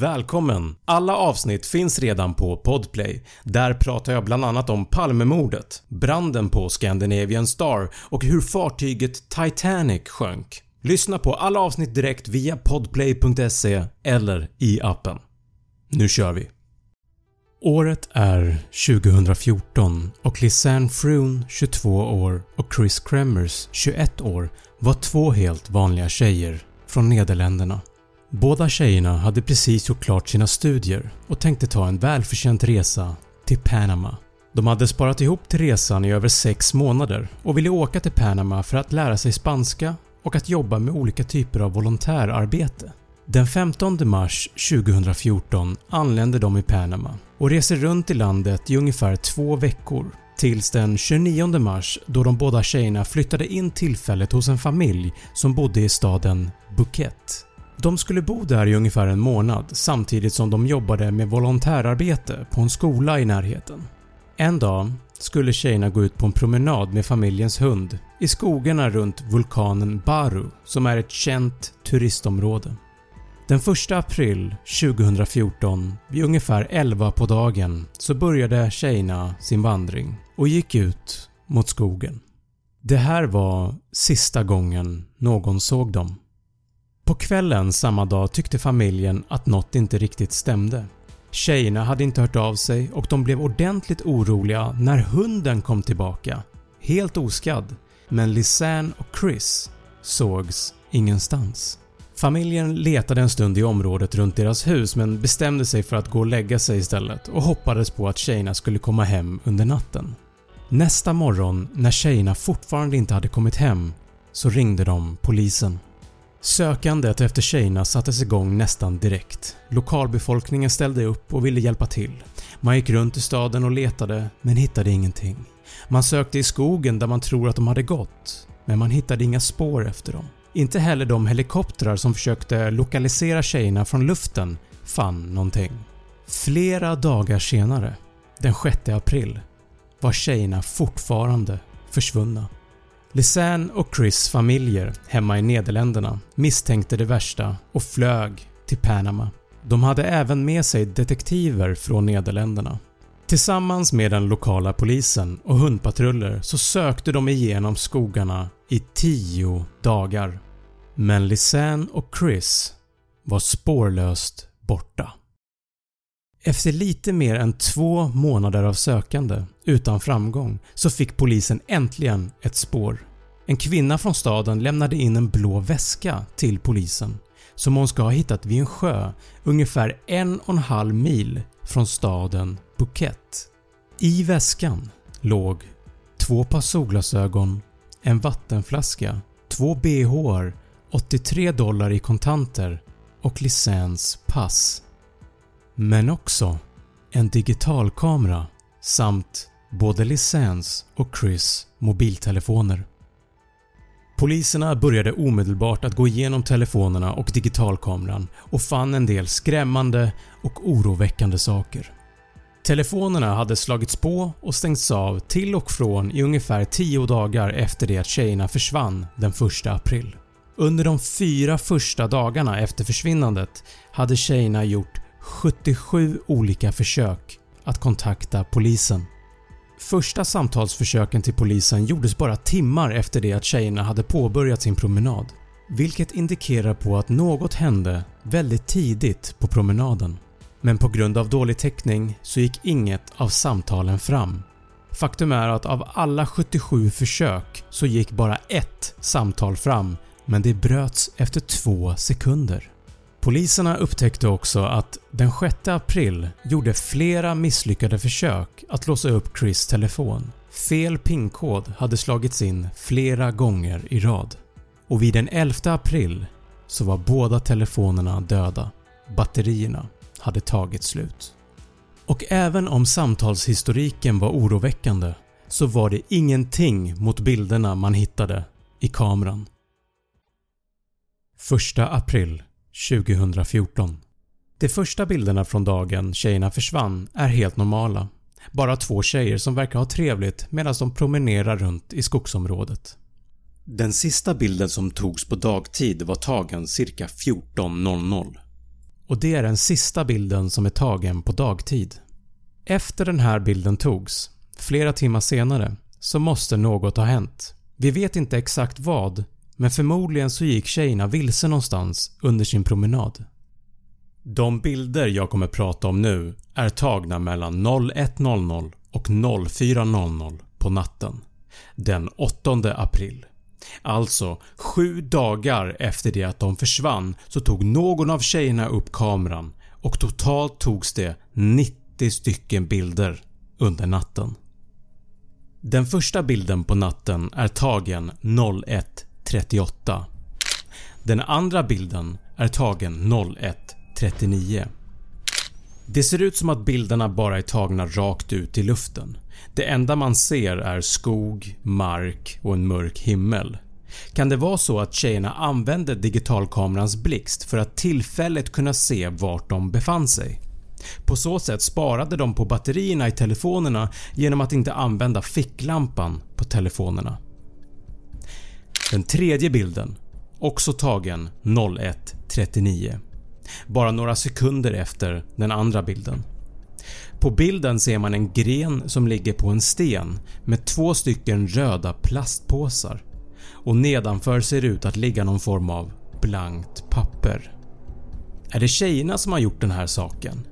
Välkommen! Alla avsnitt finns redan på Podplay. Där pratar jag bland annat om Palmemordet, branden på Scandinavian Star och hur fartyget Titanic sjönk. Lyssna på alla avsnitt direkt via podplay.se eller i appen. Nu kör vi! Året är 2014 och Lisanne Froon 22 år och Chris Kremers 21 år var två helt vanliga tjejer från Nederländerna. Båda tjejerna hade precis gjort klart sina studier och tänkte ta en välförtjänt resa till Panama. De hade sparat ihop till resan i över 6 månader och ville åka till Panama för att lära sig spanska och att jobba med olika typer av volontärarbete. Den 15 mars 2014 anländer de i Panama och reser runt i landet i ungefär två veckor tills den 29 mars då de båda tjejerna flyttade in tillfället hos en familj som bodde i staden Phuket. De skulle bo där i ungefär en månad samtidigt som de jobbade med volontärarbete på en skola i närheten. En dag skulle tjejerna gå ut på en promenad med familjens hund i skogarna runt vulkanen Baru som är ett känt turistområde. Den 1 april 2014 vid ungefär 11 på dagen så började tjejerna sin vandring och gick ut mot skogen. Det här var sista gången någon såg dem. På kvällen samma dag tyckte familjen att något inte riktigt stämde. Tjejerna hade inte hört av sig och de blev ordentligt oroliga när hunden kom tillbaka, helt oskadd, men Lisanne och Chris sågs ingenstans. Familjen letade en stund i området runt deras hus men bestämde sig för att gå och lägga sig istället och hoppades på att tjejerna skulle komma hem under natten. Nästa morgon när tjejerna fortfarande inte hade kommit hem så ringde de polisen. Sökandet efter tjejerna sattes igång nästan direkt. Lokalbefolkningen ställde upp och ville hjälpa till. Man gick runt i staden och letade men hittade ingenting. Man sökte i skogen där man tror att de hade gått men man hittade inga spår efter dem. Inte heller de helikoptrar som försökte lokalisera tjejerna från luften fann någonting. Flera dagar senare, den 6 april, var tjejerna fortfarande försvunna. Lisanne och Chris familjer hemma i Nederländerna misstänkte det värsta och flög till Panama. De hade även med sig detektiver från Nederländerna. Tillsammans med den lokala polisen och hundpatruller så sökte de igenom skogarna i 10 dagar. Men Lisanne och Chris var spårlöst borta. Efter lite mer än två månader av sökande utan framgång så fick polisen äntligen ett spår. En kvinna från staden lämnade in en blå väska till polisen som hon ska ha hittat vid en sjö ungefär en och en halv mil från staden Phuket. I väskan låg två par solglasögon, en vattenflaska, två bhar, 83 dollar i kontanter och licens pass. Men också en digitalkamera samt både licens och Chris mobiltelefoner. Poliserna började omedelbart att gå igenom telefonerna och digitalkameran och fann en del skrämmande och oroväckande saker. Telefonerna hade slagits på och stängts av till och från i ungefär 10 dagar efter det att tjejerna försvann den 1 april. Under de fyra första dagarna efter försvinnandet hade tjejerna gjort 77 olika försök att kontakta polisen. Första samtalsförsöken till polisen gjordes bara timmar efter det att tjejerna hade påbörjat sin promenad, vilket indikerar på att något hände väldigt tidigt på promenaden. Men på grund av dålig täckning så gick inget av samtalen fram. Faktum är att av alla 77 försök så gick bara ett samtal fram men det bröts efter två sekunder. Poliserna upptäckte också att den 6 april gjorde flera misslyckade försök att låsa upp Chris telefon. Fel pinkod hade slagits in flera gånger i rad. Och vid den 11 april så var båda telefonerna döda. Batterierna hade tagit slut. Och även om samtalshistoriken var oroväckande så var det ingenting mot bilderna man hittade i kameran. 1 april 2014 De första bilderna från dagen tjejerna försvann är helt normala. Bara två tjejer som verkar ha trevligt medan de promenerar runt i skogsområdet. Den sista bilden som togs på dagtid var tagen cirka 14.00 och det är den sista bilden som är tagen på dagtid. Efter den här bilden togs, flera timmar senare, så måste något ha hänt. Vi vet inte exakt vad men förmodligen så gick tjejerna vilse någonstans under sin promenad. De bilder jag kommer prata om nu är tagna mellan 01.00 och 04.00 på natten den 8 april. Alltså 7 dagar efter det att de försvann så tog någon av tjejerna upp kameran och totalt togs det 90 stycken bilder under natten. Den första bilden på natten är tagen 01.38. Den andra bilden är tagen 01.39. Det ser ut som att bilderna bara är tagna rakt ut i luften. Det enda man ser är skog, mark och en mörk himmel. Kan det vara så att tjejerna använde digitalkamerans blixt för att tillfälligt kunna se vart de befann sig? På så sätt sparade de på batterierna i telefonerna genom att inte använda ficklampan på telefonerna. Den tredje bilden, också tagen 01.39 bara några sekunder efter den andra bilden. På bilden ser man en gren som ligger på en sten med två stycken röda plastpåsar och nedanför ser det ut att ligga någon form av blankt papper. Är det tjejerna som har gjort den här saken?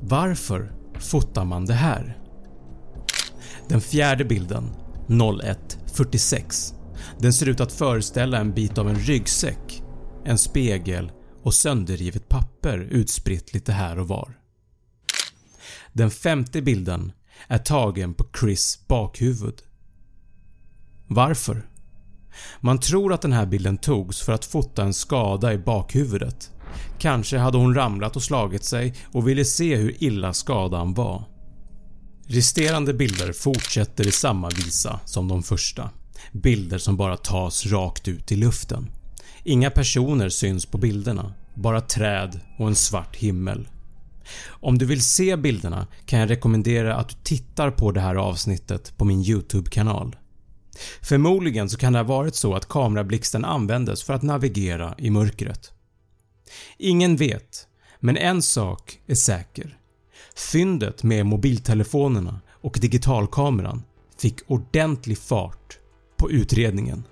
Varför fotar man det här? Den fjärde bilden 01.46 den ser ut att föreställa en bit av en ryggsäck, en spegel och sönderrivet papper utspritt lite här och var. Den femte bilden är tagen på Chris bakhuvud. Varför? Man tror att den här bilden togs för att fota en skada i bakhuvudet. Kanske hade hon ramlat och slagit sig och ville se hur illa skadan var. Resterande bilder fortsätter i samma visa som de första. Bilder som bara tas rakt ut i luften. Inga personer syns på bilderna, bara träd och en svart himmel. Om du vill se bilderna kan jag rekommendera att du tittar på det här avsnittet på min YouTube-kanal. Förmodligen så kan det ha varit så att kamerablixten användes för att navigera i mörkret. Ingen vet, men en sak är säker. Fyndet med mobiltelefonerna och digitalkameran fick ordentlig fart på utredningen.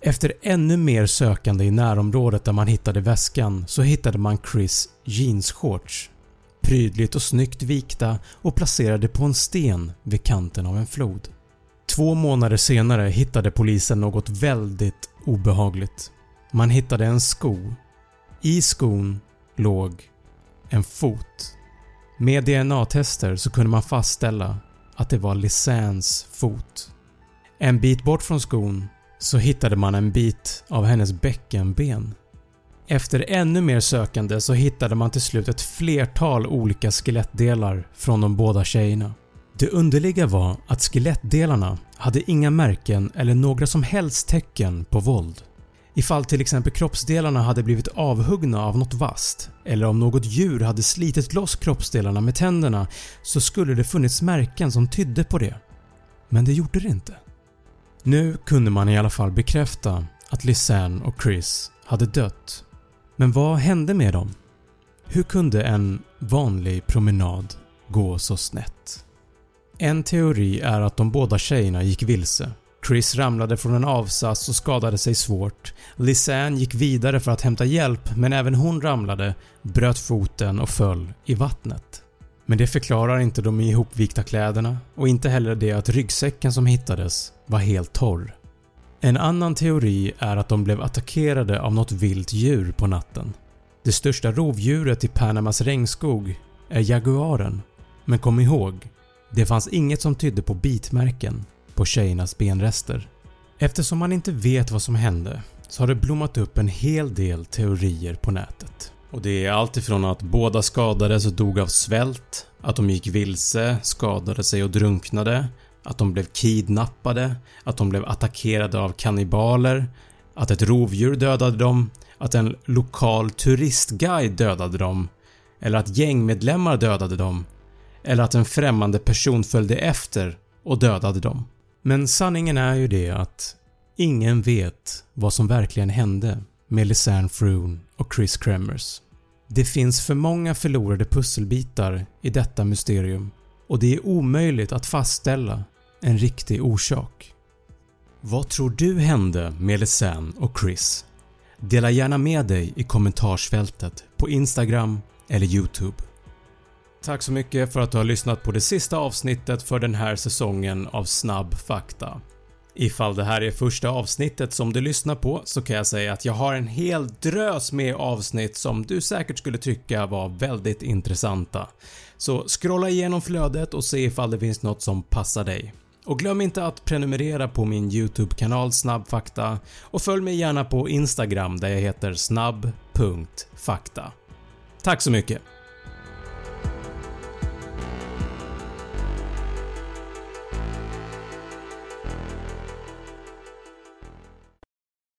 Efter ännu mer sökande i närområdet där man hittade väskan så hittade man Chris jeansshorts prydligt och snyggt vikta och placerade på en sten vid kanten av en flod. Två månader senare hittade polisen något väldigt obehagligt. Man hittade en sko. I skon låg en fot. Med DNA-tester så kunde man fastställa att det var Lisans fot. En bit bort från skon så hittade man en bit av hennes bäckenben. Efter ännu mer sökande så hittade man till slut ett flertal olika skelettdelar från de båda tjejerna. Det underliga var att skelettdelarna hade inga märken eller några som helst tecken på våld. Ifall till exempel kroppsdelarna hade blivit avhuggna av något vasst eller om något djur hade slitit loss kroppsdelarna med tänderna så skulle det funnits märken som tydde på det. Men det gjorde det inte. Nu kunde man i alla fall bekräfta att Lisanne och Chris hade dött. Men vad hände med dem? Hur kunde en vanlig promenad gå så snett? En teori är att de båda tjejerna gick vilse. Chris ramlade från en avsats och skadade sig svårt. Lisanne gick vidare för att hämta hjälp men även hon ramlade, bröt foten och föll i vattnet. Men det förklarar inte de ihopvikta kläderna och inte heller det att ryggsäcken som hittades var helt torr. En annan teori är att de blev attackerade av något vilt djur på natten. Det största rovdjuret i Panamas regnskog är jaguaren, men kom ihåg, det fanns inget som tydde på bitmärken på tjejernas benrester. Eftersom man inte vet vad som hände så har det blommat upp en hel del teorier på nätet. Och det är allt ifrån att båda skadades och dog av svält, att de gick vilse, skadade sig och drunknade, att de blev kidnappade, att de blev attackerade av kannibaler, att ett rovdjur dödade dem, att en lokal turistguide dödade dem, eller att gängmedlemmar dödade dem, eller att en främmande person följde efter och dödade dem. Men sanningen är ju det att ingen vet vad som verkligen hände med Lisanne Froon och Chris Kremers. Det finns för många förlorade pusselbitar i detta mysterium och det är omöjligt att fastställa en riktig orsak. Vad tror du hände med Lisanne och Chris? Dela gärna med dig i kommentarsfältet på Instagram eller Youtube. Tack så mycket för att du har lyssnat på det sista avsnittet för den här säsongen av Snabb fakta. Ifall det här är första avsnittet som du lyssnar på så kan jag säga att jag har en hel drös med avsnitt som du säkert skulle tycka var väldigt intressanta. Så scrolla igenom flödet och se ifall det finns något som passar dig. Och glöm inte att prenumerera på min YouTube-kanal Snabbfakta och följ mig gärna på Instagram där jag heter snabb.fakta. Tack så mycket!